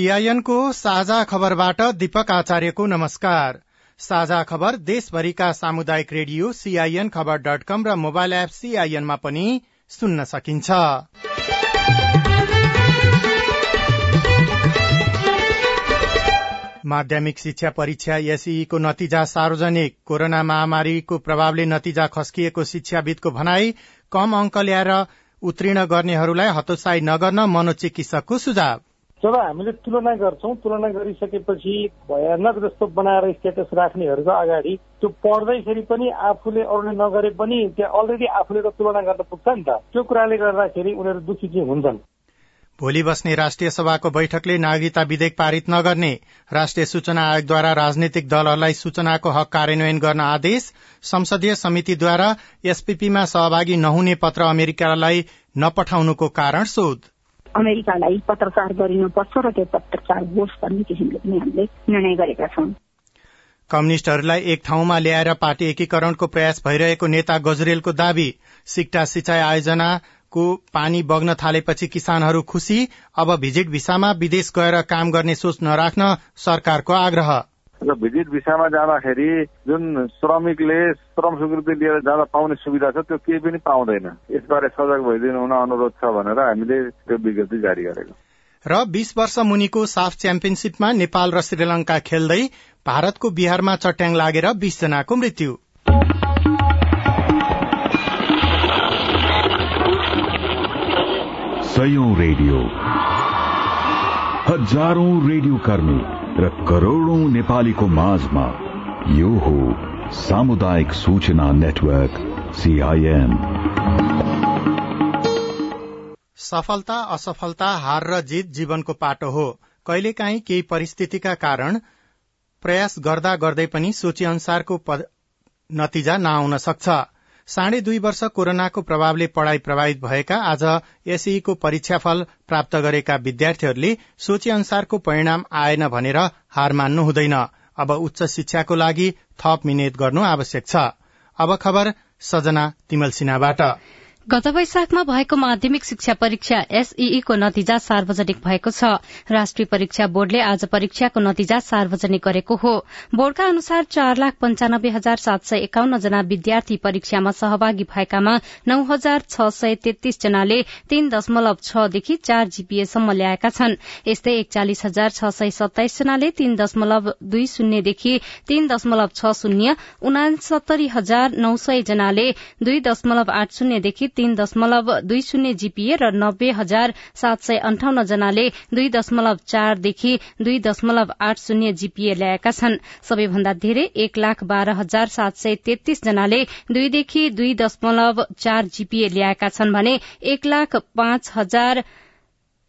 सीआईएनको साझा खबरबाट दीपक आचार्यको नमस्कार। साझा खबर देशभरिका सामुदायिक radio CIN Khabar dot com र मोबाइल एप सीआईएनमा पनि सुन्न सकिन्छ। माध्यमिक शिक्षा परीक्षा एसईको नतिजा सार्वजनिक। कोरोना महामारीको प्रभावले नतिजा खस्किएको शिक्षाविदको भनाई कम अङ्क ल्याएर उत्तीर्ण गर्नेहरूलाई हतोत्साही नगर्न मनोचिकित्सकको सुझाव। जब हामीले तुलना गर्छौँ। तुलना गरिसकेपछि भयानक जस्तो बनाएर स्टेटस राख्नेहरूको अगाडि त्यो पढ्दैखेरि पनि आफूले अरूले नगरे पनि त्यहाँ अलरेडी आफूले त तुलना गर्न पुग्छ नि त। त्यो कुराले गर्दाखेरि उनीहरू दुखी चाहिँ हुन्छन्। भोलि बस्ने राष्ट्रिय सभाको बैठकले नागरिकता विधेयक पारित नगर्ने राष्ट्रिय सूचना आयोगद्वारा राजनैतिक दलहरूलाई सूचनाको हक कार्यान्वयन गर्न आदेश संसदीय समितिद्वारा एसपीपीमा सहभागी नहुने पत्र अमेरिकालाई नपठाउनुको कारण सोध। अमेरिकालाई पत्रचार गरिनुपर्छ र त्यो पत्रचार होस् भन्ने किसिमले पनि हामीले निर्णय गरेका छौं। कम्युनिष्टहरूलाई एक ठाउँमा ल्याएर पार्टी एकीकरणको प्रयास भइरहेको नेता गजरेलको दावी सिक्टा सिंचाई आयोजनाको पानी बग्न थालेपछि किसानहरू खुशी अब भिजिट भिसामा विदेश गएर काम गर्ने सोच नराख्न सरकारको आग्रह। र भिजिट भिसामा जाँदाखेरि जुन श्रमिकले श्रम स्वीकृति लिएर जाँदा पाउने सुविधा छ त्यो केही पनि पाउँदैन। यसबारे सजग भइदिनु हुन अनुरोध छ भनेर हामीले त्यो विज्ञप्ति जारी गरेको। र बीस वर्ष मुनिको साफ च्याम्पियनशीपमा नेपाल र श्रीलंका खेल्दै भारतको बिहारमा चट्याङ लागेर बीस जनाको मृत्यु रेडियो। हजारौं रेडियो कर्मी। र करोड़ौं नेपालीको माझमा यो हो सामुदायिक सूचना नेटवर्क सीआईएन सफलता असफलता हार र जित जीवनको पाटो हो। कहिलेकाहीँ केही परिस्थितिका कारण प्रयास गर्दा गर्दै पनि सोचे अनुसारको नतिजा नआउन सक्छ। साढे दुई वर्ष कोरोनाको प्रभावले पढ़ाई प्रभावित भएका आज एसईको परीक्षाफल प्राप्त गरेका विद्यार्थीहरूले सोचे अनुसारको परिणाम आएन भनेर हार मान्नु हुँदैन। अब उच्च शिक्षाको लागि थप मिहिनेत गर्नु आवश्यक छ। अब खबर सजना गत वैशाखमा भएको माध्यमिक शिक्षा परीक्षा एसईई को नतिजा सार्वजनिक भएको छ। राष्ट्रिय परीक्षा बोर्डले आज परीक्षाको नतिजा सार्वजनिक गरेको हो। बोर्डका अनुसार चार लाख पञ्चानब्बे हजार सात सय एकाउन्न जना विद्यार्थी परीक्षामा सहभागी भएकामा नौ हजार छ सय तेत्तीस जनाले तीन दशमलव छदेखि चार जीपीएसम्म ल्याएका छन्। यस्तै एकचालिस हजार छ सय सत्ताइस जनाले तीन दशमलव दुई शून्यदेखि तीन दशमलव छ शून्य उनासत्तरी हजार नौ सय जनाले दुई दशमलव आठ शून्यदेखि तीन दशमलव दुई शून्य जीपीए र नब्बे हजार सात सय अन्ठाउन्न जनाले दुई दशमलव चारदेखि दुई दशमलव आठ शून्य जीपीए ल्याएका छन्। सबैभन्दा धेरै एक लाख बाह्र हजार सात सय तेत्तीस जनाले दुईदेखि दुई दशमलव चार जीपीए ल्याएका छन् भने एक लाख पाँच हजार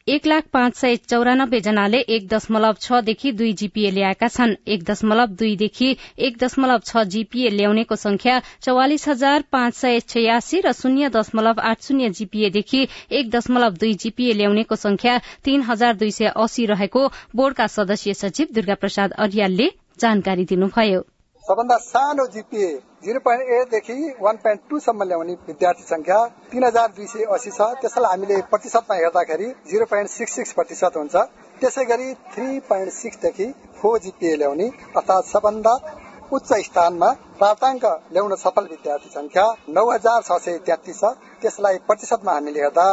एक लाख पाँच सय चौरानब्बे जनाले एक दशमलव छदेखि दुई जीपीए ल्याएका छन्। एक दशमलव दुईदेखि एक दशमलव छ जीपीए ल्याउनेको संख्या चौवालिस हजार पाँच सय छयासी र शून्य दशमलव आठ शून्य जीपीएदेखि एक दशमलव दुई जीपीए ल्याउनेको संख्या तीन हजार दुई सय अस्सी रहेको बोर्डका सदस्यीय सचिव दुर्गा प्रसाद अरियालले जानकारी दिनुभयो। सबभन्दा सानो जिपिए जिरो पोइन्ट एटदेखि वान पोइन्ट टूसम्म ल्याउने विद्यार्थी संख्या तीन हजार दुई सय अस्सी छ। त्यसलाई हामीले प्रतिशतमा हेर्दाखेरि जिरो पोइन्ट सिक्स सिक्स प्रतिशत हुन्छ। त्यसै गरी थ्री पोइन्ट सिक्सदेखि फोर जिपिए ल्याउने अर्थात् सबभन्दा उच्च स्थानमा प्राप्ताङ्क ल्याउन सफल विद्यार्थी संख्या नौ हजार छ सय तेत्तिस छ। त्यसलाई प्रतिशतमा हामीले हेर्दा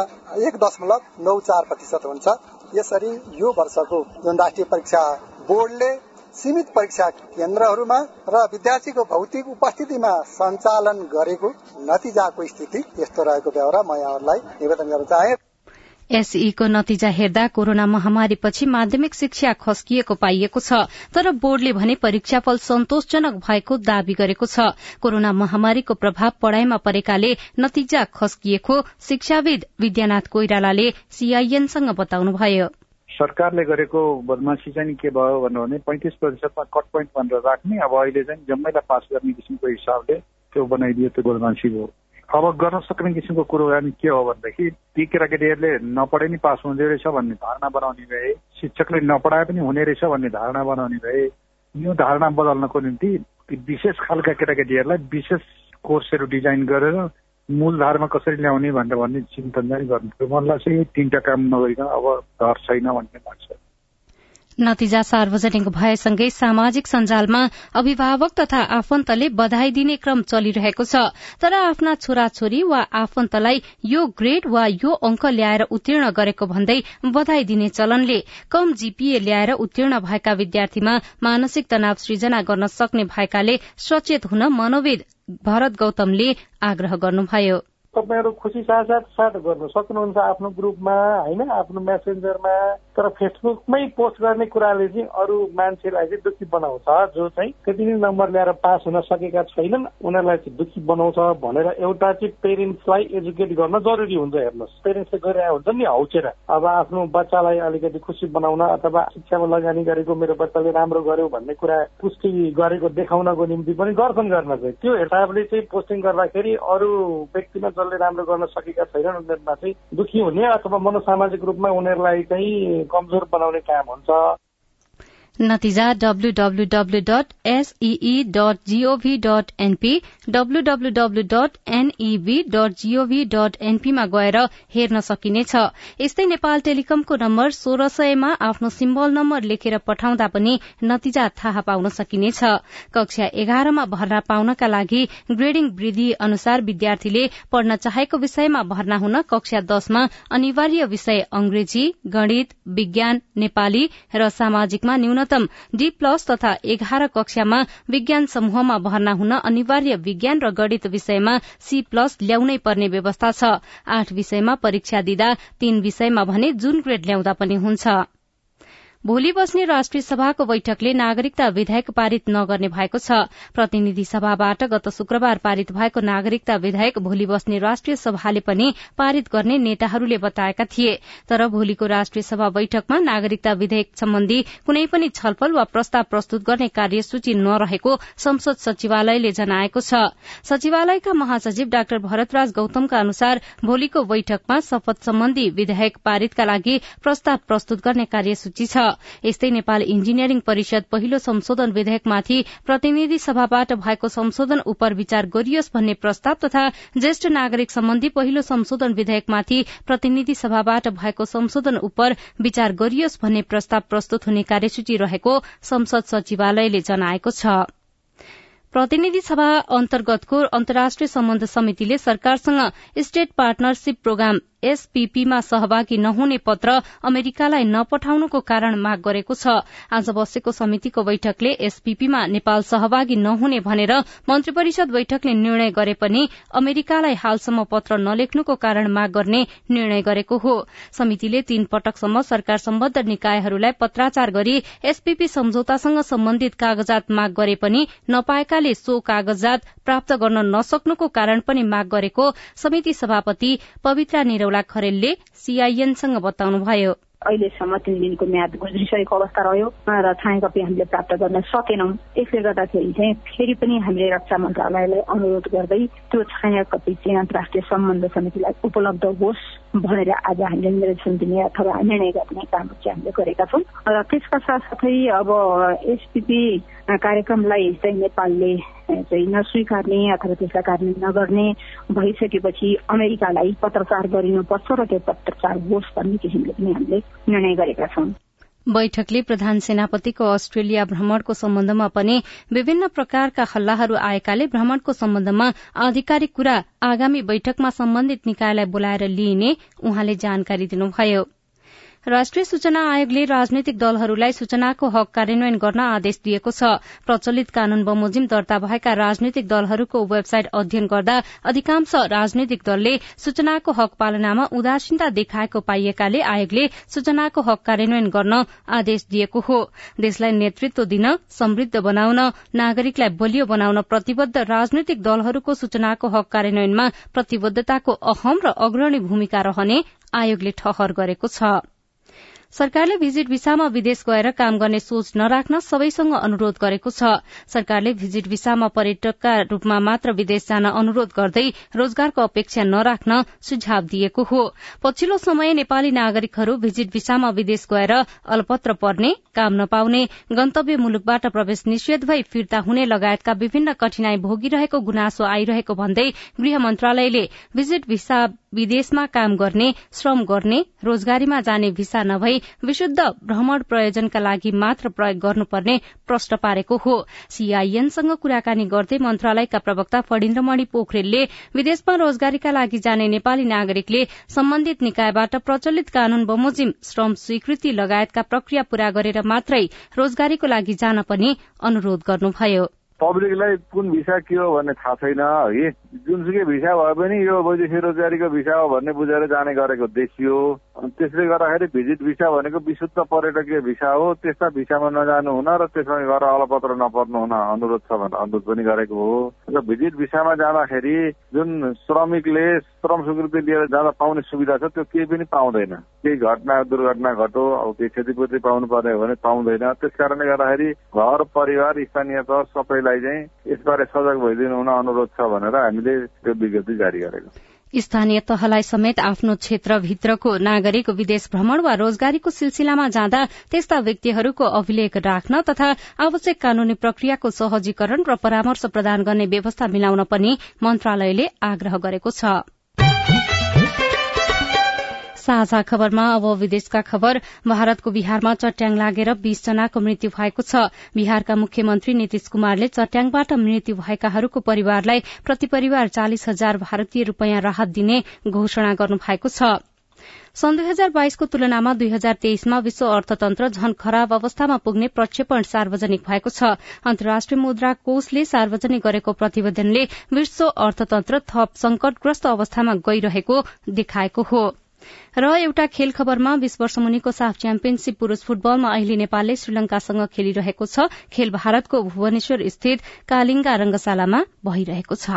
एक दशमलव नौ चार प्रतिशत हुन्छ। यसरी यो वर्षको जुन राष्ट्रिय परीक्षा बोर्डले सीमित परीक्षा केन्द्रहरूमा र विद्यार्थीको भौतिक उपस्थितिमा सञ्चालन गरेको नतिजाको स्थिति यस्तो रहेको बेहोरा म यहाँहरूलाई निवेदन गर्न चाहे। एसईको नतिजा हेर्दा कोरोना महामारीपछि माध्यमिक शिक्षा खस्किएको पाइएको छ तर बोर्डले भने परीक्षाफल सन्तोषजनक भएको दावी गरेको छ। कोरोना महामारीको प्रभाव पढ़ाइमा परेकाले नतिजा खस्किएको शिक्षाविद विद्यानाथ कोइरालाले सीआईएनसँग बताउनुभयो। सरकारले गरेको बदमासी चाहिँ के भयो भने पैंतिस प्रतिशतमा कट पोइन्ट भनेर राख्ने। अब अहिले चाहिँ जम्मैलाई पास गर्ने किसिमको हिसाबले त्यो बनाइदियो त्यो बदमासी भयो अब गर्न सक्ने किसिमको कुरोकानी के हो भनेदेखि ती केटाकेटीहरूले नपढे नि पास हुँदो रहेछ भन्ने धारणा बनाउने भए शिक्षकले नपढाए पनि हुने रहेछ भन्ने धारणा बनाउने भए यो धारणा बदल्नको निम्ति विशेष खालका केटाकेटीहरूलाई विशेष कोर्सहरू डिजाइन गरेर मूलधारमा कसरी ल्याउने भनेर भन्ने चिन्तन चाहिँ गर्नु मलाई चाहिँ तिनवटा काम नगरिकन अब डर छैन भन्ने लाग्छ। नतिजा सार्वजनिक भएसँगै सामाजिक सञ्जालमा अभिभावक तथा आफन्तले बधाई दिने क्रम चलिरहेको छ। तर आफ्ना छोराछोरी वा आफन्तलाई यो ग्रेड वा यो अंक ल्याएर उत्तीर्ण गरेको भन्दै बधाई दिने चलनले कम जीपीए ल्याएर उत्तीर्ण भएका विद्यार्थीमा मानसिक तनाव सृजना गर्न सक्ने भएकाले सचेत हुन मनोविद भरत गौतमले आग्रह गर्नुभयो। तपाईँहरू खुसी साथ साथ गर्नु सक्नुहुन्छ आफ्नो ग्रुपमा होइन? आफ्नो मेसेन्जरमा तर फेसबुकमै पोस्ट गर्ने कुराले चाहिँ अरू मान्छेलाई चाहिँ दुखी बनाउँछ जो चाहिँ त्यति नै नम्बर ल्याएर पास हुन सकेका छैनन् उनीहरूलाई चाहिँ दुखी बनाउँछ भनेर एउटा चाहिँ पेरेन्ट्सलाई एजुकेट गर्न जरुरी हुन्छ हेर्नुहोस्। पेरेन्ट्सले गरिरहेको हुन्छ नि हौचेर। अब आफ्नो बच्चालाई अलिकति खुसी बनाउन अथवा शिक्षामा लगानी गरेको मेरो बच्चाले राम्रो गर्यो भन्ने कुरा पुष्टि गरेको देखाउनको निम्ति पनि गर्छन् गर्न चाहिँ। त्यो हिसाबले चाहिँ पोस्टिङ गर्दाखेरि अरू व्यक्तिमा जसले राम्रो गर्न सकेका छैनन् उनीहरूमा चाहिँ दुखी हुने अथवा मनोसामाजिक रूपमा उनीहरूलाई चाहिँ कमजोर बनाउने काम हुन्छ। नतिजा WWW dot SEE dot GOV dot NP WWW dot NEB dot GOV dot एनपीमा गएर हेर्न सकिनेछ। यस्तै नेपाल टेलिकमको नम्बर सोह्र सयमा आफ्नो सिम्बल नम्बर लेखेर पठाउँदा पनि नतिजा थाहा पाउन सकिनेछ। कक्षा एघारमा भर्ना पाउनका लागि ग्रेडिङ वृद्धि अनुसार विद्यार्थीले पढ्न चाहेको विषयमा भर्ना हुन कक्षा दशमा अनिवार्य विषय अंग्रेजी गणित विज्ञान नेपाली र सामाजिकमा न्यूनतम न्यूनतम डी प्लस तथा एघार कक्षामा विज्ञान समूहमा भर्ना हुन अनिवार्य विज्ञान र गणित विषयमा सी प्लस ल्याउनै पर्ने व्यवस्था छ। आठ विषयमा परीक्षा दिँदा तीन विषयमा भने जुन ग्रेड ल्याउँदा पनि हुन्छ। भोलि बस्ने राष्ट्रिय सभाको बैठकले नागरिकता विधेयक पारित नगर्ने भएको छ। प्रतिनिधि सभाबाट गत शुक्रबार पारित भएको नागरिकता विधेयक भोलि बस्ने राष्ट्रिय सभाले पनि पारित गर्ने नेताहरूले बताएका थिए। तर भोलिको राष्ट्रिय सभा बैठकमा नागरिकता विधेयक सम्बन्धी कुनै पनि छलफल वा प्रस्ताव प्रस्तुत गर्ने कार्यसूची नरहेको संसद सचिवालयले जनाएको छ। सचिवालयका महासचिव डाक्टर भरतराज गौतमका अनुसार भोलिको बैठकमा शपथ सम्बन्धी विधेयक पारितका लागि प्रस्ताव प्रस्तुत गर्ने कार्यसूची छ। यस्तै नेपाल इन्जिनियरिङ परिषद पहिलो संशोधन विधेयकमाथि प्रतिनिधि सभाबाट भएको संशोधन उप विचार गरियोस् भन्ने प्रस्ताव तथा ज्येष्ठ नागरिक सम्बन्धी पहिलो संशोधन विधेयकमाथि प्रतिनिधि सभाबाट भएको संशोधन उप विचार गरियोस् भन्ने प्रस्ताव प्रस्तुत हुने कार्यसूची रहेको संसद सचिवालयले जनाएको छ। प्रतिनिधि सभा अन्तर्गतको अन्तर्राष्ट्रिय सम्बन्ध समितिले सरकारसँग स्टेट पार्टनरशिप प्रोग्राम एसपीपीमा सहभागी नहुने पत्र अमेरिकालाई नपठाउनुको कारण माग गरेको छ। आज बसेको समितिको बैठकले एसपीपीमा नेपाल सहभागी नहुने भनेर मन्त्री परिषद बैठकले निर्णय गरे पनि अमेरिकालाई हालसम्म पत्र नलेख्नुको कारण माग गर्ने निर्णय गरेको हो। समितिले तीन पटकसम्म सरकार सम्बद्ध निकायहरूलाई पत्राचार गरी एसपीपी सम्झौतासँग सम्बन्धित कागजात माग गरे पनि नपाएकाले सो कागजात प्राप्त गर्न नसक्नुको कारण पनि माग गरेको समिति सभापति पवित्रा निरौला खरेलले सीआईएनसँग बताउनुभयो। अहिलेसम्म तिन दिनको म्याद गुज्रिसकेको अवस्था रह्यो र छाया कपी हामीले प्राप्त गर्न सकेनौं। यसले गर्दाखेरि चाहिँ फेरि पनि हामीले रक्षा मन्त्रालयलाई अनुरोध गर्दै त्यो छाया कपी चाहिँ अन्तर्राष्ट्रिय सम्बन्ध समितिलाई उपलब्ध होस् भनेर आज हामीले निर्देशन दिने अथवा निर्णय गर्ने काम चाहिँ हामीले गरेका छौँ। र त्यसका साथसाथै अब एसपिपी कार्यक्रमलाई चाहिँ नेपालले चाहिँ नस्वीकार्ने अथवा त्यसलाई कार्यान्वयन नगर्ने भइसकेपछि अमेरिकालाई पत्रचार गरिनुपर्छ र त्यो पत्रचार होस् भन्ने किसिमले पनि हामीले निर्णय गरेका छौं। बैठकले प्रधान सेनापतिको अस्ट्रेलिया भ्रमणको सम्बन्धमा पनि विभिन्न प्रकारका हल्लाहरू आएकाले भ्रमणको सम्बन्धमा आधिकारिक कुरा आगामी बैठकमा सम्बन्धित निकायलाई बोलाएर लिइने उहाँले जानकारी दिनुभयो। राष्ट्रिय सूचना आयोगले राजनैतिक दलहरूलाई सूचनाको हक कार्यान्वयन गर्न आदेश दिएको छ। प्रचलित कानून बमोजिम दर्ता भएका राजनैतिक दलहरूको वेबसाइट अध्ययन गर्दा अधिकांश राजनैतिक दलले सूचनाको हक पालनामा उदासीनता देखाएको पाइएकाले आयोगले सूचनाको हक कार्यान्वयन गर्न आदेश दिएको हो। देशलाई नेतृत्व दिन समृद्ध बनाउन नागरिकलाई बलियो बनाउन प्रतिबद्ध राजनैतिक दलहरूको सूचनाको हक कार्यान्वयनमा प्रतिबद्धताको अहम र अग्रणी भूमिका रहने आयोगले ठहर गरेको छ। सरकारले भिजिट भिसामा विदेश गएर काम गर्ने सोच नराख्न सबैसँग अनुरोध गरेको छ। सरकारले भिजिट भिसामा पर्यटकका रूपमा मात्र विदेश जान अनुरोध गर्दै रोजगारको अपेक्षा नराख्न सुझाव दिएको हो। पछिल्लो समय नेपाली नागरिकहरू भिजिट भिसामा विदेश गएर अलपत्र पर्ने काम नपाउने गन्तव्य मुलुकबाट प्रवेश निषेध भई फिर्ता हुने लगायतका विभिन्न कठिनाई भोगिरहेको गुनासो आइरहेको भन्दै गृह मन्त्रालयले भिजिट भिसा विदेशमा काम गर्ने श्रम गर्ने रोजगारीमा जाने भिसा नभई विशुद्ध भ्रमण प्रयोजनका लागि मात्र प्रयोग गर्नुपर्ने प्रश्न पारेको हो। सीआईएनसँग कुराकानी गर्दै मन्त्रालयका प्रवक्ता फणिन्द्रमणि पोखरेलले विदेशमा रोजगारीका लागि जाने नेपाली नागरिकले सम्बन्धित निकायबाट प्रचलित कानून बमोजिम श्रम स्वीकृति लगायतका प्रक्रिया पूरा गरेर मात्रै रोजगारीको लागि जान पनि अनुरोध गर्नुभयो। पब्लिकलाई कुन भिसा के हो भन्ने थाहा छैन है। जुनसुकै भिसा भए पनि यो वैदेशिक रोजगारीको भिसा हो भन्ने बुझेर जाने गरेको देखियो त्यसले गर्दाखेरि भिजिट भिसा भनेको विशुद्ध पर्यटकीय भिसा हो। त्यस्ता भिसामा नजानु हुन र त्यसमा गएर अलपत्र नपर्नु हुन अनुरोध छ भनेर अनुरोध पनि गरेको हो। र भिजिट भिसामा जाँदाखेरि जुन श्रमिकले श्रम स्वीकृति लिएर जाँदा पाउने सुविधा छ त्यो केही पनि पाउँदैन। केही घटना दुर्घटना घटो अब केही क्षतिपूर्ति पाउनु पर्ने हो भने पाउँदैन। त्यस कारणले गर्दाखेरि घर परिवार स्थानीय तह सबैलाई चाहिँ यसबारे सजग भइदिनु हुन अनुरोध छ भनेर हामीले त्यो विज्ञप्ति जारी गरेको। स्थानीय तहलाई समेत आफ्नो क्षेत्रभित्रको नागरिक विदेश भ्रमण वा रोजगारीको सिलसिलामा जाँदा त्यस्ता व्यक्तिहरूको अभिलेख राख्न तथा आवश्यक कानूनी प्रक्रियाको सहजीकरण र परामर्श प्रदान गर्ने व्यवस्था मिलाउन पनि मन्त्रालयले आग्रह गरेको छ। साझा खबरमा अब विदेशका खबर। भारतको बिहारमा चट्याङ लागेर बीस जनाको मृत्यु भएको छ। बिहारका मुख्यमन्त्री नीतिश कुमारले चट्याङबाट मृत्यु भएकाहरूको परिवारलाई प्रति परिवार चालिस हजार भारतीय रूपियाँ राहत दिने घोषणा गर्नु भएको छ। सन् दुई हजार बाइसको तुलनामा दुई हजार तेइसमा विश्व अर्थतन्त्र झन खराब अवस्थामा पुग्ने प्रक्षेपण सार्वजनिक भएको छ। अन्तर्राष्ट्रिय मुद्रा कोषले सार्वजनिक गरेको प्रतिवेदनले विश्व अर्थतन्त्र थप संकटग्रस्त अवस्थामा गइरहेको देखाएको हो। र एउटा खेल खबरमा बीस वर्ष मुनिको साफ च्याम्पियनशीप पुरूष फुटबलमा अहिले नेपालले श्रीलंकासँग खेलिरहेको छ। खेल भारतको भुवनेश्वर स्थित कालिङ्गा रंगशालामा भइरहेको छ।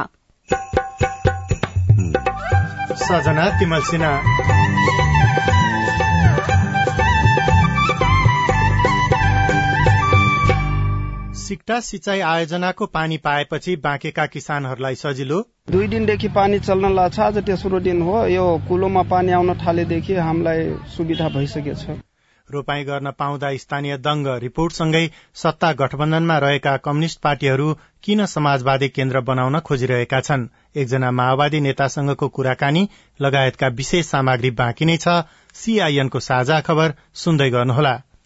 सिक्टा सिंचाई आयोजनाको पानी पाएपछि बाँकेका किसानहरूलाई सजिलो। दुई दिनदेखि पानी चल्न लाग्छ आज तेस्रो दिन हो। यो कुलोमा पानी आउन थालेदेखि हामीलाई सुविधा भइसकेछ रोपाई गर्न पाउँदा स्थानीय दंग रिपोर्टसँगै सत्ता गठबन्धनमा रहेका कम्युनिष्ट पार्टीहरू किन समाजवादी केन्द्र बनाउन खोजिरहेका छन्? एकजना माओवादी नेतासँगको कुराकानी लगायतका विशेष सामग्री बाँकी नै छ। सीआईएनको साझा खबर सुन्दै गर्नुहोला।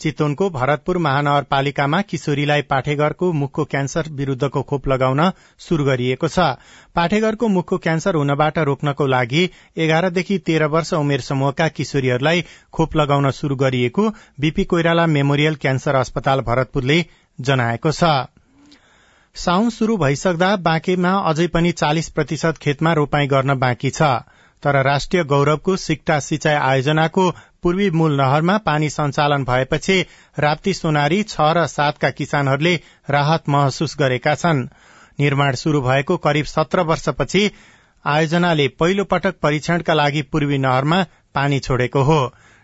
चितवनको भरतपुर महानगरपालिकामा किशोरीलाई पाठेघरको मुखको क्यान्सर विरूद्धको खोप लगाउन शुरू गरिएको छ। पाठेघरको मुखको क्यान्सर हुनबाट रोक्नको लागि एघारदेखि तेह्र वर्ष उमेर समूहका किशोरीहरूलाई खोप लगाउन शुरू गरिएको बीपी कोइराला मेमोरियल क्यान्सर अस्पताल भरतपुरले जनाएको छ। साउन शुरू भइसक्दा बाँकेमा अझै पनि चालिस प्रतिशत खेतमा रोपाई गर्न बाँकी छ। तर राष्ट्रिय गौरवको सिक्टा सिंचाई आयोजनाको पूर्वी मूल नहरमा पानी सञ्चालन भएपछि राप्ती सोनारी छ र सातका किसानहरूले राहत महसुस गरेका छन्। निर्माण शुरू भएको करिब सत्र वर्षपछि आयोजनाले पहिलो पटक परीक्षणका लागि पूर्वी नहरमा पानी छोडेको हो।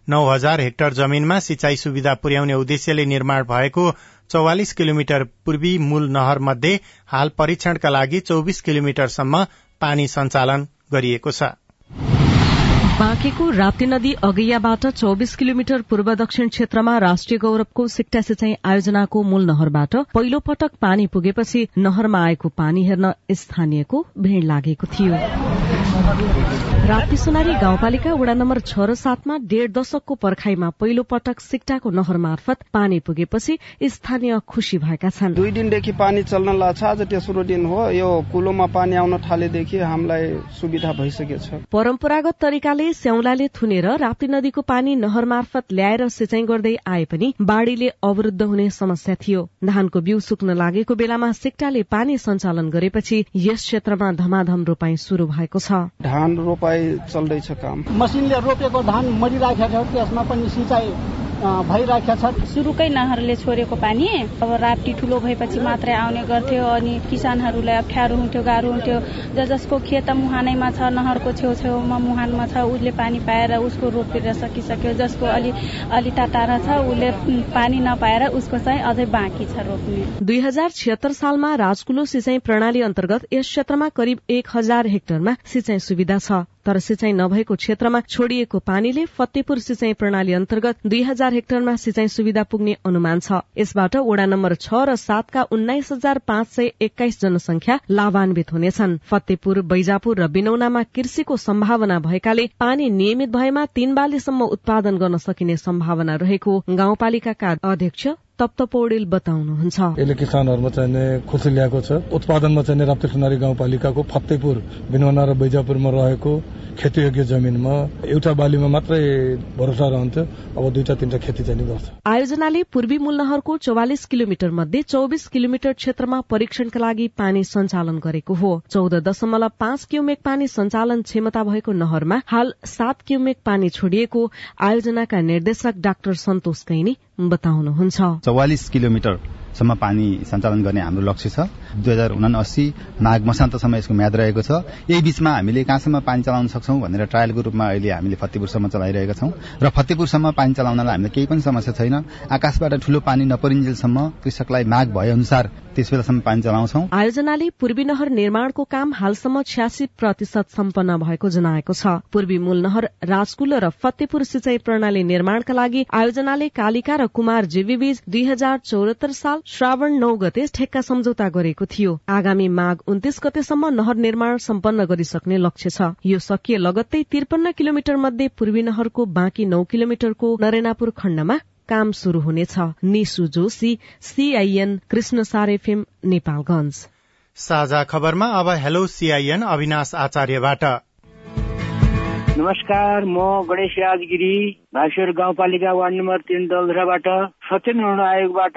नौ हजार हेक्टर जमीनमा सिंचाई सुविधा पुर्याउने उद्देश्यले निर्माण भएको चौवालिस किलोमिटर पूर्वी मूल नहर मध्ये हाल परीक्षणका लागि चौबिस किलोमिटरसम्म पानी सञ्चालन गरिएको छ। बाँकेको राप्ती नदी अगैयाबाट चौबिस किलोमिटर पूर्व दक्षिण क्षेत्रमा राष्ट्रिय गौरवको सिक्टा सिंचाई आयोजनाको मूल नहरबाट पहिलो पटक पानी पुगेपछि नहरमा आएको पानी हेर्न स्थानीयको भीड़ लागेको थियो। राप्ती सोनारी गाउँपालिका वडा नम्बर छ र सातमा डेढ दशकको पर्खाईमा पहिलो पटक सिक्टाको नहर मार्फत पानी पुगेपछि स्थानीय खुशी भएका छन्। दुई दिनदेखि पानी चल्न लाग्छ। आज तेस्रो दिन हो। यो कुलोमा पानी आउन थालेदेखि हामीलाई सुविधा भइसकेछ परम्परागत तरिकाले स्याउलाले थुनेर राप्ती नदीको पानी नहर मार्फत ल्याएर सिंचाई गर्दै आए पनि बाढ़ीले अवरूद्ध हुने समस्या थियो। धानको बिउ सुक्न लागेको बेलामा सिक्टाले पानी सञ्चालन गरेपछि यस क्षेत्रमा धमाधम रोपाई शुरू भएको छ। धान रोपाई चल्दैछ काम। मसिनले रोपेको धान मरिराखेको छ त्यसमा पनि सिँचाइ भइरहेको छ सुरुकै नहरले छोडेको पानी। अब राप्ती ठुलो भएपछि मात्रै आउने गर्थ्यो अनि किसानहरूलाई अप्ठ्यारो हुन्थ्यो गाह्रो हुन्थ्यो। ज जसको खेत मुहानैमा छ नहरको छेउछेउमा मुहानमा छ उसले पानी पाएर उसको रोपेर सकिसक्यो। जसको अलि अलि टाटारा छ उसले पानी नपाएर उसको चाहिँ अझै बाँकी छ रोप्ने। दुई हजार छिहत्तर सालमा राजकुलो सिंचाई प्रणाली अन्तर्गत यस क्षेत्रमा करिब एक हजार हेक्टरमा सिंचाई सुविधा छ। तर सिंचाई नभएको क्षेत्रमा छोडिएको पानीले फतेपुर सिंचाई प्रणाली अन्तर्गत दुई हजार हेक्टरमा सिंचाई सुविधा पुग्ने अनुमान छ। यसबाट वडा नम्बर छ र सातका उन्नाइस हजार पाँच सय एक्काइस जनसंख्या लाभान्वित हुनेछन्। फतेपुर बैजापुर र बिनौनामा कृषिको सम्भावना भएकाले पानी नियमित भएमा तीन बालीसम्म उत्पादन गर्न सकिने सम्भावना रहेको गाउँपालिकाका अध्यक्ष तप्त पौडेल बताउनुहुन्छ। यसले किसानहरूमा चाहिँ खुसी ल्याएको छ। उत्पादनमा चाहिँ राप्ती सुनारी गाउँपालिकाको फतेपुर बिनौना र बैजापुरमा रहेको खेतीयोग्य जमिनमा एउटा बालीमा मात्रै भरोसा रहन्थ्यो अब दुईटा तिनवटा खेती चाहिँ गर्छ। आयोजनाले पूर्वी मूल नहरको चौवालिस किलोमिटर मध्ये चौबिस किलोमिटर क्षेत्रमा परीक्षणका लागि पानी सञ्चालन गरेको हो। चौध दशमलव पाँच क्युमेक पानी सञ्चालन क्षमता भएको नहरमा हाल सात क्युमेक पानी छोडिएको आयोजनाका निर्देशक डाक्टर सन्तोष कैनी बताउनुहुन्छ। चौवालिस किलोमिटर सम्म पानी सञ्चालन गर्ने हाम्रो लक्ष्य छ। दुई हजार उनासी माघ मसान्तसम्म यसको म्याद रहेको छ। यही बीचमा हामीले कहाँसम्म पानी चलाउन सक्छौं भनेर ट्रायलको रूपमा अहिले हामीले फतेपुरसम्म चलाइरहेका छौं। र फतेपुरसम्म पानी चलाउनलाई हामीलाई केही पनि समस्या छैन। आकाशबाट ठूलो पानी नपरिन्जेलसम्म कृषकलाई माग भए अनुसार त्यस बेलासम्म पानी चलाउँछौ आयोजनाले पूर्वी नहर निर्माणको काम हालसम्म छ्यासी प्रतिशत सम्पन्न भएको जनाएको छ। पूर्वी मूल नहर राजकुल र फतेपुर सिंचाई प्रणाली निर्माणका लागि आयोजनाले कालिका र कुमार जीवीबीच दुई हजार चौरात्तर साल श्रावण नौ गते ठेक्का सम्झौता गरेको थियो। आगामी माघ उन्तिस गतेसम्म नहर निर्माण सम्पन्न गरिसक्ने लक्ष्य छ। यो सकिए लगत्तै त्रिपन्न किलोमिटर मध्ये पूर्वी नहरको बाँकी नौ किलोमिटरको नरेनापुर खण्डमा काम शुरू हुनेछ। निशु जोशी सीआईएन कृष्ण सारेफेम नेपालगंज साझा खबरमा अब हेलो सीआईएन अविनाश आचार्यबाट। नमस्कार म गणेश राजगिरी भाइसर गाउँपालिका वार्ड नम्बर तीन दलधराबाट सत्य निर्णय आयोगबाट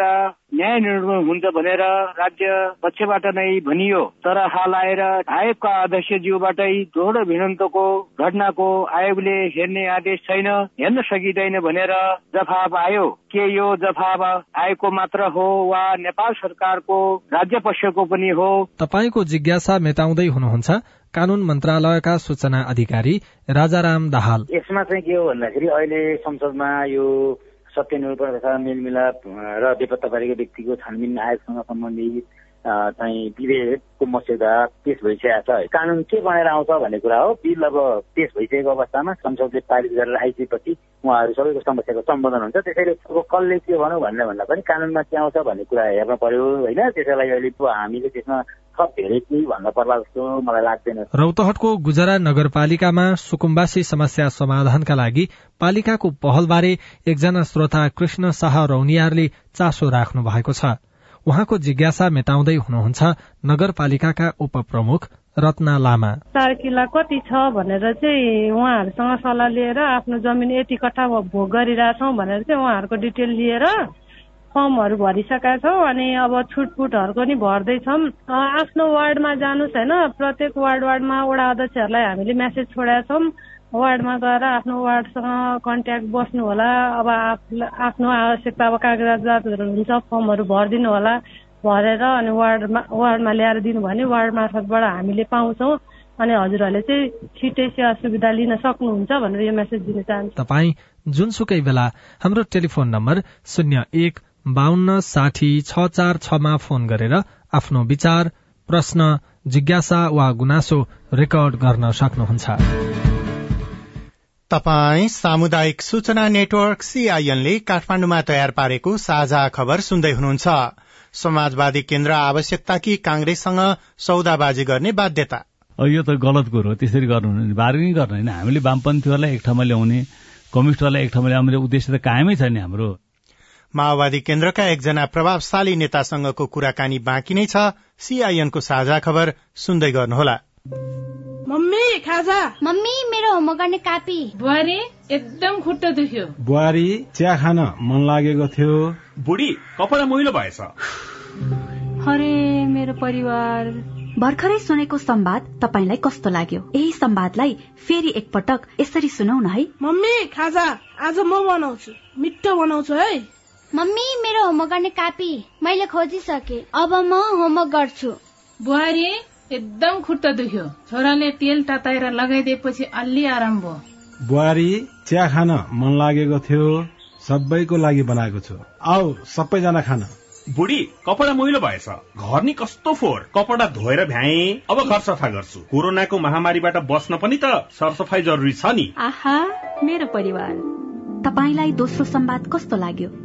न्याय निर्णय हुन्छ भनेर राज्य पक्षबाट नै भनियो। तर हाल आएर आयोगका अध्यक्षज्यूबाटै दोहोरो भिडन्तको घटनाको आयोगले हेर्ने आदेश छैन हेर्न सकिँदैन भनेर जवाब आयो। के यो जवाब आयोगको मात्र हो वा नेपाल सरकारको राज्य पक्षको पनि हो? तपाईँको जिज्ञासा मेटाउँदै हुनुहुन्छ। कानून मन्त्रालयका सूचना अधिकारी राजाराम दाहाल। यसमा चाहिँ के हो भन्दाखेरि अहिले संसदमा यो सत्य निरूपण तथा मेलमिलाप र बेपत्ता पारेको व्यक्तिको छानबिन आयोगसँग सम्बन्धित चाहिँ विधेयकको मस्यौदा पेश भइसकेको छ। कानुन के बनेर आउँछ भन्ने कुरा हो। बिल अब पेश भइसकेको अवस्थामा संसदले पारित गरेर आइसकेपछि उहाँहरू सबैको समस्याको सम्बोधन हुन्छ। त्यसैले अब कसले के भनौँ भन्ने भन्दा पनि कानुनमा के आउँछ भन्ने कुरा हेर्न पर्यो होइन। त्यसको लागि अहिले हामीले त्यसमा थप धेरै केही भन्न पर्ला जस्तो मलाई लाग्दैन। रौतहटको गुजरा नगरपालिकामा सुकुम्बासी समस्या समाधानका लागि पालिकाको पहलबारे एकजना श्रोता कृष्ण शाह रौनियारले चासो राख्नु भएको छ। उहाँको जिज्ञासा मेटाउँदै हुनुहुन्छ नगरपालिकाका उपप्रमुख रत्ना लामा। चार किला कति छ भनेर चाहिँ उहाँहरूसँग सल्लाह लिएर आफ्नो जमिन यति कट्ठा भोग गरिरहेछौँ भनेर चाहिँ उहाँहरूको डिटेल लिएर फर्महरू भरिसकेका छौँ अनि अब छुटपुटहरूको नि भर्दैछौँ। आफ्नो वार्डमा जानुहोस् होइन प्रत्येक वार्ड वार्डमा वडा अध्यक्षहरूलाई हामीले मेसेज छोडेका छौँ। वार्डमा गएर आफ्नो वार्डसँग कन्ट्याक्ट बस्नु होला अब आफ्नो आवश्यकता अब कागजातहरू हुन्छ फर्महरू भरिदिनु होला भरेर अनि वार्डमा वार्डमा ल्याएर दिनु भने वार्ड मार्फतबाट हामीले पाउँछौँ। अनि हजुरहरूले चाहिँ छिट्टै सेवा सुविधा लिन सक्नुहुन्छ भनेर यो मेसेज दिन चाहन्छु। तपाईँ जुनसुकै बेला हाम्रो टेलिफोन नम्बर शून्य एक बाहन्न साठी छ चार छमा फोन गरेर आफ्नो विचार प्रश्न जिज्ञासा वा गुनासो रेकर्ड गर्न सक्नुहुन्छ। तपाई सामुदायिक सूचना नेटवर्क सीआईएनले काठमाण्डुमा तयार पारेको साझा खबर सुन्दै हुनुहुन्छ। समाजवादी केन्द्र आवश्यकता कि कांग्रेससँग सौदाबाजी गर्ने बाध्यता? यो त गलत कुरो हो त्यसरी गर्नु बार्गेनिङ गर्नु होइन हामीले वामपन्थीहरूलाई एक ठाउँमा ल्याउने कम्युनिस्टहरूलाई एक ठाउँमा ल्याउने उद्देश्य त कायमै छ नि हाम्रो। माओवादी केन्द्रका एकजना प्रभावशाली नेतासँगको कुराकानी बाँकी नै छ। सीआईएनको साझा खबर सुन्दै गर्नुहोला। मम्मी खाजा। मम्मी मेरो होमवर्क गर्ने कापी। बुहारी एकदम खुट्टा दुख्यो। बुहारी चिया खान मन लागेको थियो। बुढी कपडा मैलो भएछ। अरे मेरो परिवार। भर्खरै सुनेको संवाद तपाईँलाई कस्तो लाग्यो? यही संवादलाई फेरि एकपटक यसरी सुनौ न है। मम्मी खाजा आज म बनाउँछु। मिठो बनाउँछु है। मम्मी मेरो होमवर्क गर्ने कापी मैले खोजिसके। अब म होमवर्क गर्छु। बुहारी एकदम खुट्टा दुख्यो। छोराले तेल तताएर लगाइदिएपछि अलि आराम भयो। बुहारी चिया खान मन लागेको थियो। सबैको लागि बनाएको छु। आऊ सबैजना खान। बुढी कपडा मैलो भएछ। घर नि कस्तो फोहोर। कपडा धोएर भ्याए। अब घर सफा गर्छु। कोरोनाको महामारीबाट बस्न पनि त सरसफाई जरुरी छ नि। आहा मेरो परिवार। तपाईँलाई दोस्रो संवाद कस्तो लाग्यो?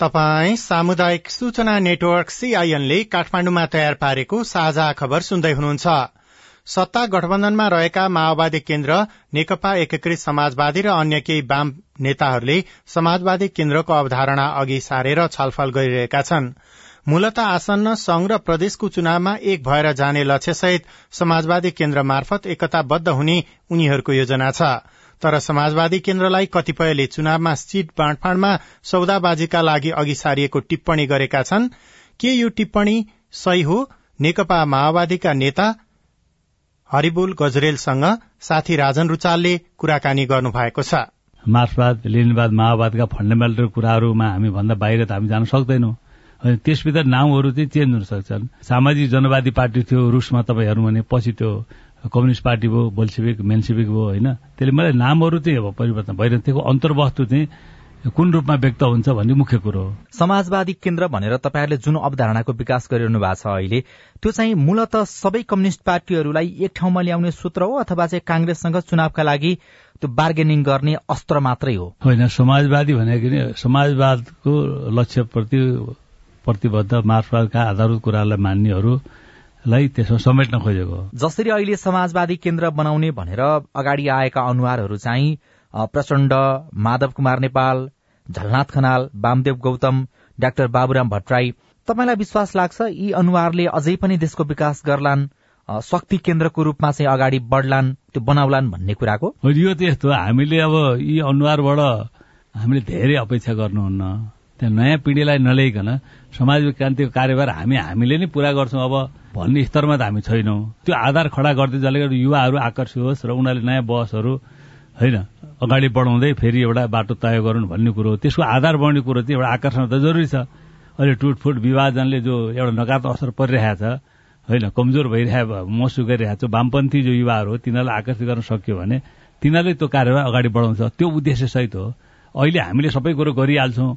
तपाई सामुदायिक सूचना नेटवर्क सीआईएनले काठमाण्डुमा तयार पारेको साझा खबर सुन्दै हुनुहुन्छ। सत्ता गठबन्धनमा रहेका माओवादी केन्द्र नेकपा एकीकृत समाजवादी र अन्य केही वाम नेताहरूले समाजवादी केन्द्रको अवधारणा अघि सारेर छलफल गरिरहेका छन्। मूलत आसन्न संघ र प्रदेशको चुनावमा एक भएर जाने लक्ष्यसहित समाजवादी केन्द्र मार्फत एकताबद्ध हुने उनीहरूको योजना छ। तर समाजवादी केन्द्रलाई कतिपयले चुनावमा सीट बाँडफाँडमा सौदाबाजीका लागि अघि सारिएको टिप्पणी गरेका छन्। के यो टिप्पणी सही हो? नेकपा माओवादीका नेता हरिबुल गजरेलसँग साथी राजन रुचालले कुराकानी गर्नु भएको छ। मार्क्सवाद लेनिनवाद माओवादका फन्डामेन्टल कुराहरूमा हामी भन्दा बाहिर त हामी जान सक्दैनौँ। त्यसभित्र नाउँहरू चाहिँ चेन्ज हुन सक्छन्। सामाजिक जनवादी पार्टी थियो रुसमा तपाईँ हेर्नु भने पछि त्यो कम्युनिस्ट पार्टी भयो बोल्सिविक मेन्सिविक भयो होइन। त्यसले मलाई नामहरू चाहिँ अब परिवर्तन भइरहन्थ्यो अन्तर्वस्तु चाहिँ कुन रूपमा व्यक्त हुन्छ भन्ने मुख्य कुरो हो। समाजवादी केन्द्र भनेर तपाईँहरूले जुन अवधारणाको विकास गरिरहनु भएको छ अहिले त्यो चाहिँ मूलत सबै कम्युनिष्ट पार्टीहरूलाई एक ठाउँमा ल्याउने सूत्र हो अथवा चाहिँ कांग्रेससँग चुनावका लागि त्यो बार्गेनिङ गर्ने अस्त्र मात्रै हो? होइन समाजवादी भनेको नि समाजवादको लक्ष्यप्रति प्रतिबद्ध मार्फतका आधारभूत कुरालाई मान्नेहरूलाई त्यसमा समेट्न खोजेको जसरी अहिले समाजवादी केन्द्र बनाउने भनेर अगाडि आएका अनुहारहरू चाहिँ प्रचण्ड माधव कुमार नेपाल झलनाथ खनाल वामदेव गौतम डाक्टर बाबुराम भट्टराई। तपाईँलाई विश्वास लाग्छ यी अनुहारले अझै पनि देशको विकास गर्लान् शक्ति केन्द्रको रूपमा चाहिँ अगाडि बढ्लान् त्यो बनाउलान् भन्ने कुराको? यो त यस्तो हामीले अब यी अनुहारबाट हामीले धेरै अपेक्षा गर्नुहुन्न। त्यहाँ नयाँ पिँढीलाई नल्याइकन समाज क्रान्तिको कार्यभार हामी हामीले नै पूरा गर्छौँ। अब भन्ने स्तरमा त हामी छैनौँ। त्यो आधार खडा गर्दै जसले गर्दा युवाहरू आकर्षित होस् र उनीहरूले नयाँ बहसहरू होइन अगाडि बढाउँदै फेरि एउटा बाटो तय गरून् भन्ने कुरो त्यसको आधार बढ्ने कुरो चाहिँ एउटा आकर्षण त जरुरी छ। अहिले टुटफुट विभाजनले जो एउटा नकारात्मक असर परिरहेको छ होइन कमजोर भइरहेको महसुस गरिरहेको छ वामपन्थी जो युवाहरू हो तिनीहरूलाई आकर्षित गर्न सक्यो भने तिनीहरूले त्यो कार्यवाही अगाडि बढाउँछ। त्यो उद्देश्य सहित हो। अहिले हामीले सबै कुरो गरिहाल्छौँ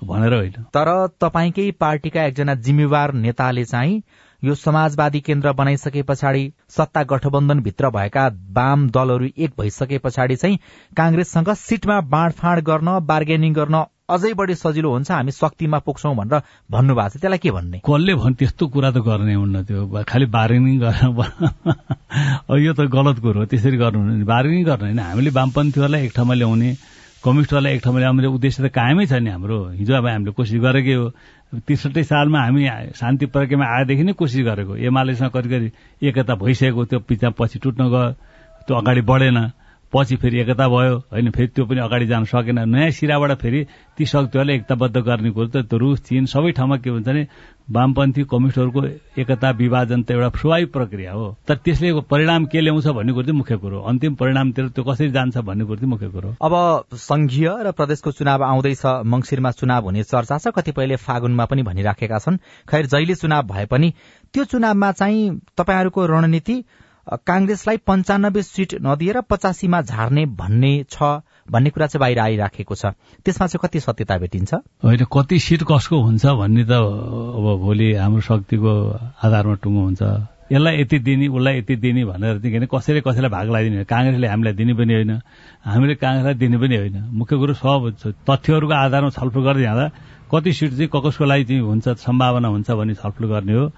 भनेर होइन। तर तपाईँकै पार्टीका एकजना जिम्मेवार नेताले चाहिँ यो समाजवादी केन्द्र बनाइसके पछाडि सत्ता गठबन्धनभित्र भएका वाम दलहरू एक भइसके पछाडि चाहिँ कांग्रेससँग सिटमा बाँडफाँड गर्न बार्गेनिङ गर्न अझै बढी सजिलो हुन्छ। हामी शक्तिमा पुग्छौं भनेर भन्नुभएको छ। त्यसलाई के भन्ने? कसले भन् त्यस्तो कुरा त गर्ने हुन्न त्यो। खालि बार्गेनिङ गर्न यो त गलत कुरो हो। त्यसरी गर्नु बार्गेनिङ गर्न होइन। हामीले वामपन्थीहरूलाई एक ठाउँमा ल्याउने कम्युनिस्टहरूलाई एक ठाउँमा ल्याउने उद्देश्य त कायमै छ नि हाम्रो। हिजो अब हामीले कोसिस गरेकै हो। त्रिसठी सालमा हामी शान्ति प्रक्रियामा आएदेखि नै कोसिस गरेको। एमालेसँग कति कति एकता भइसकेको त्यो पिछा पछि टुट्न गयो त्यो अगाडि बढेन। पछि फेरि एकता भयो होइन फेरि त्यो पनि अगाडि जान सकेन। नयाँ सिराबाट फेरि ती शक्तिहरूले एकताबद्ध गर्ने कुरो त रुस चीन सबै ठाउँमा के हुन्छ भने वामपन्थी कम्युनिस्टहरूको एकता विभाजन त एउटा स्वाभाविक प्रक्रिया हो। तर त्यसले परिणाम के ल्याउँछ भन्ने कुरो चाहिँ मुख्य कुरो अन्तिम परिणामतिर त्यो कसरी जान्छ भन्ने कुरो चाहिँ मुख्य कुरो अब संघीय र प्रदेशको चुनाव आउँदैछ मंगिरमा चुनाव हुने चर्चा छ। कतिपयले फागुनमा पनि भनिराखेका छन्। खैर जहिले चुनाव भए पनि त्यो चुनावमा चाहिँ तपाईँहरूको रणनीति कांग्रेसलाई पञ्चानब्बे सीट नदिएर पचासीमा झार्ने भन्ने छ भन्ने कुरा चाहिँ बाहिर आइराखेको छ। त्यसमा चाहिँ कति सत्यता भेटिन्छ? होइन कति सिट कसको हुन्छ भन्ने त अब भोलि हाम्रो शक्तिको आधारमा टुङ्गो हुन्छ। यसलाई यति दिने उसलाई यति दिने भनेर चाहिँ कसैले कसैलाई भाग लगाइदिने काङ्ग्रेसले हामीलाई दिने पनि होइन हामीले काङ्ग्रेसलाई दिने पनि होइन। मुख्य कुरो सब तथ्यहरूको आधारमा छलफल गर्दै जाँदा कति सिट चाहिँ कसको लागि चाहिँ हुन्छ सम्भावना हुन्छ भन्ने छलफल गर्ने हो।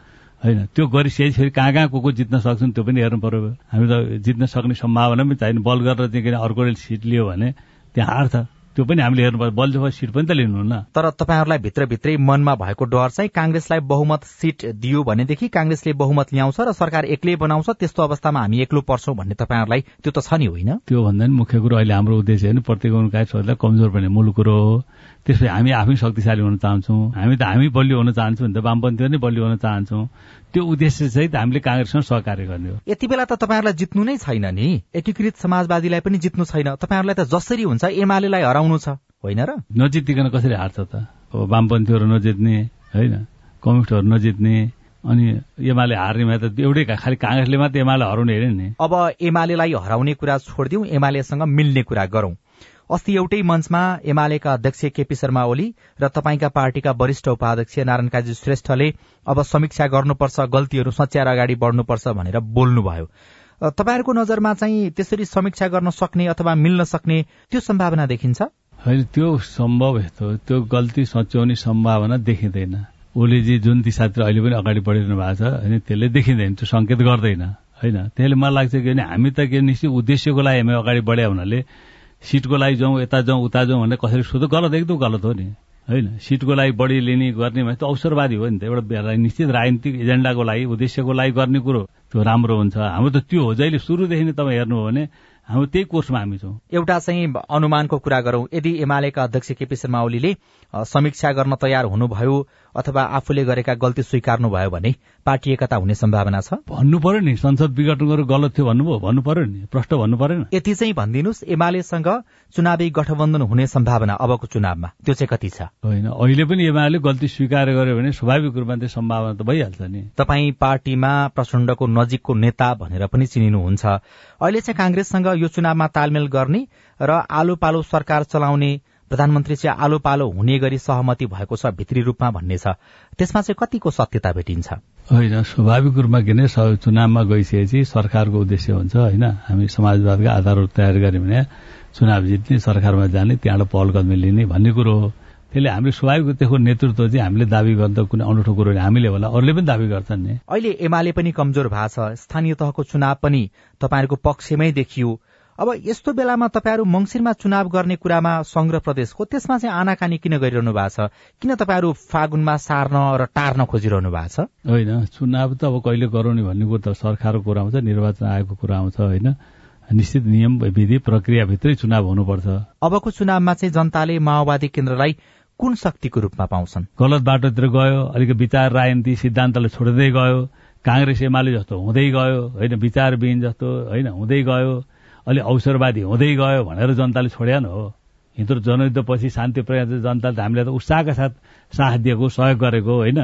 होइन त्यो गरिसकेपछि फेरि कहाँ कहाँ को को जित्न सक्छन् त्यो पनि हेर्नु पर्यो। हामी त जित्न सक्ने सम्भावना पनि छैन। बल गरेर चाहिँ किन अर्को सिट लियो भने त्यहाँ हार्छ त्यो पनि हामीले हेर्नु पर्छ बल सिट पनि त लिनुहुन्न। तर तपाईँहरूलाई भित्रभित्रै मनमा भएको डर चाहिँ काङ्ग्रेसलाई बहुमत सिट दियो भनेदेखि काङ्ग्रेसले बहुमत ल्याउँछ र सरकार एक्लै बनाउँछ त्यस्तो अवस्थामा हामी एक्लो पर्छौँ भन्ने तपाईँहरूलाई त्यो त छ नि होइन? त्यो भन्दा नि मुख्य कुरो अहिले हाम्रो उद्देश्य होइन प्रत्येक कमजोर पर्ने मूल कुरो हो। त्यसपछि हामी आफै शक्तिशाली हुन चाहन्छौँ। हामी त हामी बलियो हुन चाहन्छौँ भने त वामपन्थी नै बलियो हुन चाहन्छौँ। त्यो उद्देश्य सहित हामीले काङ्ग्रेससँग सहकार्य गर्ने हो। यति बेला त तपाईँहरूलाई जित्नु नै छैन नि। एकीकृत समाजवादीलाई पनि जित्नु छैन। तपाईँहरूलाई त जसरी हुन्छ एमालेलाई हराउनु छ। होइन र? नजितिकन कसरी हार्छ त? अब वामपन्थीहरू नजित्ने होइन? कम्युनिस्टहरू नजित्ने अनि एमाले हार्नेमा त एउटै खालि काङ्ग्रेसले मात्रै एमाले हराउने हेरे नि? अब एमालेलाई हराउने कुरा छोडिदिउँ एमालेसँग मिल्ने कुरा गरौं। अस्ति एउटै मञ्चमा एमालेका अध्यक्ष केपी शर्मा ओली र तपाईँका पार्टीका वरिष्ठ उपाध्यक्ष नारायण काजी श्रेष्ठले अब समीक्षा गर्नुपर्छ गल्तीहरू सच्याएर अगाडि बढ्नुपर्छ भनेर बोल्नुभयो। तपाईँहरूको नजरमा चाहिँ त्यसरी समीक्षा गर्न सक्ने अथवा मिल्न सक्ने त्यो सम्भावना देखिन्छ? होइन त्यो सम्भव हेतो त्यो गल्ती सच्याउने सम्भावना देखिँदैन। ओलीजी जुन दिशातिर अहिले पनि अगाडि बढिरहनु भएको छ होइन त्यसले देखिँदैन त्यो संकेत गर्दैन होइन। त्यसले मलाई लाग्छ कि हामी त के निश्चित उद्देश्यको लागि हामी अगाडि बढ्या हुनाले सिटको लागि जाउँ यता जाउँ उता जाउँ भनेर कसरी सोध्यो गलत एकदम गलत हो नि। होइन? सिटको लागि बढी लिने गर्ने भने त अवसरवादी हो नि त। एउटा निश्चित राजनीतिक एजेन्डाको लागि उद्देश्यको लागि गर्ने कुरो त्यो राम्रो हुन्छ। हाम्रो त त्यो हो। जहिले सुरुदेखि नै तपाईँ हेर्नु हो भने हाम्रो त्यही कोर्समा हामी छौँ। एउटा चाहिँ अनुमानको कुरा गरौं। यदि एमालेका अध्यक्ष केपी शर्मा ओलीले समीक्षा गर्न तयार हुनुभयो अथवा आफूले गरेका गल्ती स्वीकार्नु भयो भने पार्टी एकता हुने सम्भावना छ? भन्नु पर्यो नि संसद विघटन गरेर गलत थियो भन्नुभयो भन्नु पर्यो नि प्रश्न भन्नु परेन यति चाहिँ भनिदिनुहोस् एमालेसँग चुनावी गठबन्धन हुने सम्भावना अबको चुनावमा त्यो चाहिँ कति छ? होइन अहिले पनि एमाले गल्ती स्वीकार गर्यो भने स्वाभाविक रूपमा त्यो सम्भावना त भइहाल्छ नि। तपाईँ पार्टीमा प्रचण्डको नजिकको नेता भनेर पनि चिनिनुहुन्छ। अहिले चाहिँ कांग्रेससँग यो चुनावमा तालमेल गर्ने र आलो पालो सरकार चलाउने प्रधानमन्त्री चाहिँ आलो पालो हुने गरी सहमति भएको छ भित्री रूपमा भन्ने छ। त्यसमा चाहिँ कतिको सत्यता भेटिन्छ? होइन स्वाभाविक रूपमा किन चुनावमा गइसकेपछि सरकारको उद्देश्य हुन्छ होइन? हामी समाजवादका आधारहरू तयार गर्यो भने चुनाव जित्ने सरकारमा जाने त्यहाँबाट पहल कदमी लिने भन्ने कुरो हो। त्यसले हामीले स्वाभाविक त्यसको नेतृत्व चाहिँ हामीले दावी गर्दा कुनै अनौठो कुरो हामीले होला अरूले पनि दावी गर्छन् नि। अहिले एमाले पनि कमजोर भएको छ। स्थानीय तहको चुनाव पनि तपाईँहरूको पक्षमै देखियो। अब यस्तो बेलामा तपाईँहरू मंगिरमा चुनाव गर्ने कुरामा संघ प्रदेशको त्यसमा चाहिँ आनाकानी किन गरिरहनु भएको छ? किन तपाईँहरू फागुनमा सार्न र टार्न खोजिरहनु भएको छ? होइन चुनाव त अब कहिले गराउने भन्ने कुरो त सरकारको कुरा आउँछ निर्वाचन आयोगको कुरा आउँछ होइन? निश्चित नियम विधि प्रक्रियाभित्रै चुनाव हुनुपर्छ। अबको चुनावमा चाहिँ जनताले माओवादी केन्द्रलाई कुन शक्तिको रूपमा पाउँछन्? गलत बाटोतिर गयो अलिक विचार राजनीति सिद्धान्तलाई छोड्दै गयो काङ्ग्रेस एमाले जस्तो हुँदै गयो होइन? विचारविहीन जस्तो होइन? हुँदै गयो अलि अवसरवादी हुँदै गयो भनेर जनताले छोड्या न हो। हिँदो जनयुद्धपछि शान्ति प्रयास जनताले त हामीले त उत्साहका साथ साथ दिएको सहयोग गरेको होइन?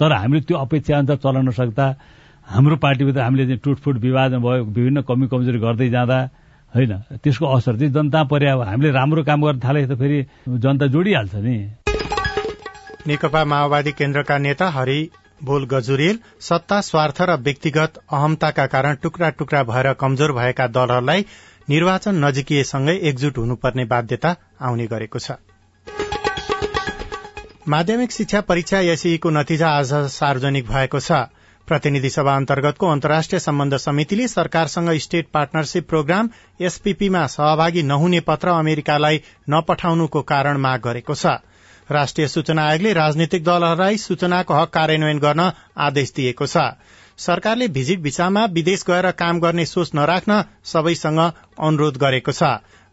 तर हामीले त्यो अपेक्षा अनुसार चलाउन सक्दा हाम्रो पार्टीभित्र हामीले चाहिँ टुटफुट विभाजन भयो विभिन्न कमी कमजोरी गर्दै जाँदा होइन? त्यसको असर चाहिँ जनता पर्या हामीले राम्रो काम गर्न थाले त फेरि जनता जोडिहाल्छ नि। नेकपा माओवादी केन्द्रका नेता हरि बोल गजुरेल सत्ता स्वार्थ र व्यक्तिगत अहमताका कारण टुक्रा टुक्रा भएर कमजोर भएका दलहरूलाई निर्वाचन नजिकिएसँगै एकजुट हुनुपर्ने बाध्यता आउने गरेको छ। माध्यमिक शिक्षा परीक्षा एसईको नतिजा आज सार्वजनिक भएको छ। प्रतिनिधि सभा अन्तर्गतको अन्तर्राष्ट्रिय सम्बन्ध समितिले सरकारसँग स्टेट पार्टनरशिप प्रोग्राम एसपीपीमा सहभागी नहुने पत्र अमेरिकालाई नपठाउनुको कारण माग गरेको छ। राष्ट्रिय सूचना आयोगले राजनीतिक दलहरूलाई सूचनाको हक कार्यान्वयन गर्न आदेश दिएको छ। सरकारले भिजिट भिसामा विदेश गएर काम गर्ने सोच नराख्न सबैसँग अनुरोध गरेको छ।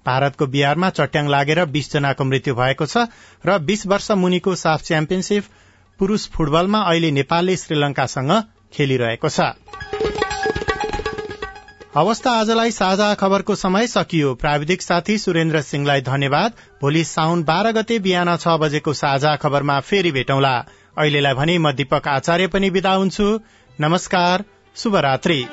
भारतको बिहारमा चट्याङ लागेर बीस जनाको मृत्यु भएको छ र बीस वर्ष मुनिको साफ च्याम्पियनशीप पुरूष फुटबलमा अहिले नेपालले श्रीलंकासँग खेलिरहेको छ। अवस्था आजलाई साझा खबरको समय सकियो। प्राविधिक साथी सुरेन्द्र सिंहलाई धन्यवाद। भोलि साउन बाह्र गते बिहान छ बजेको साझा खबरमा फेरि भेटौँला। अहिलेलाई भने म दीपक आचार्य पनि विदा हुन्छु। नमस्कार शुभरात्री।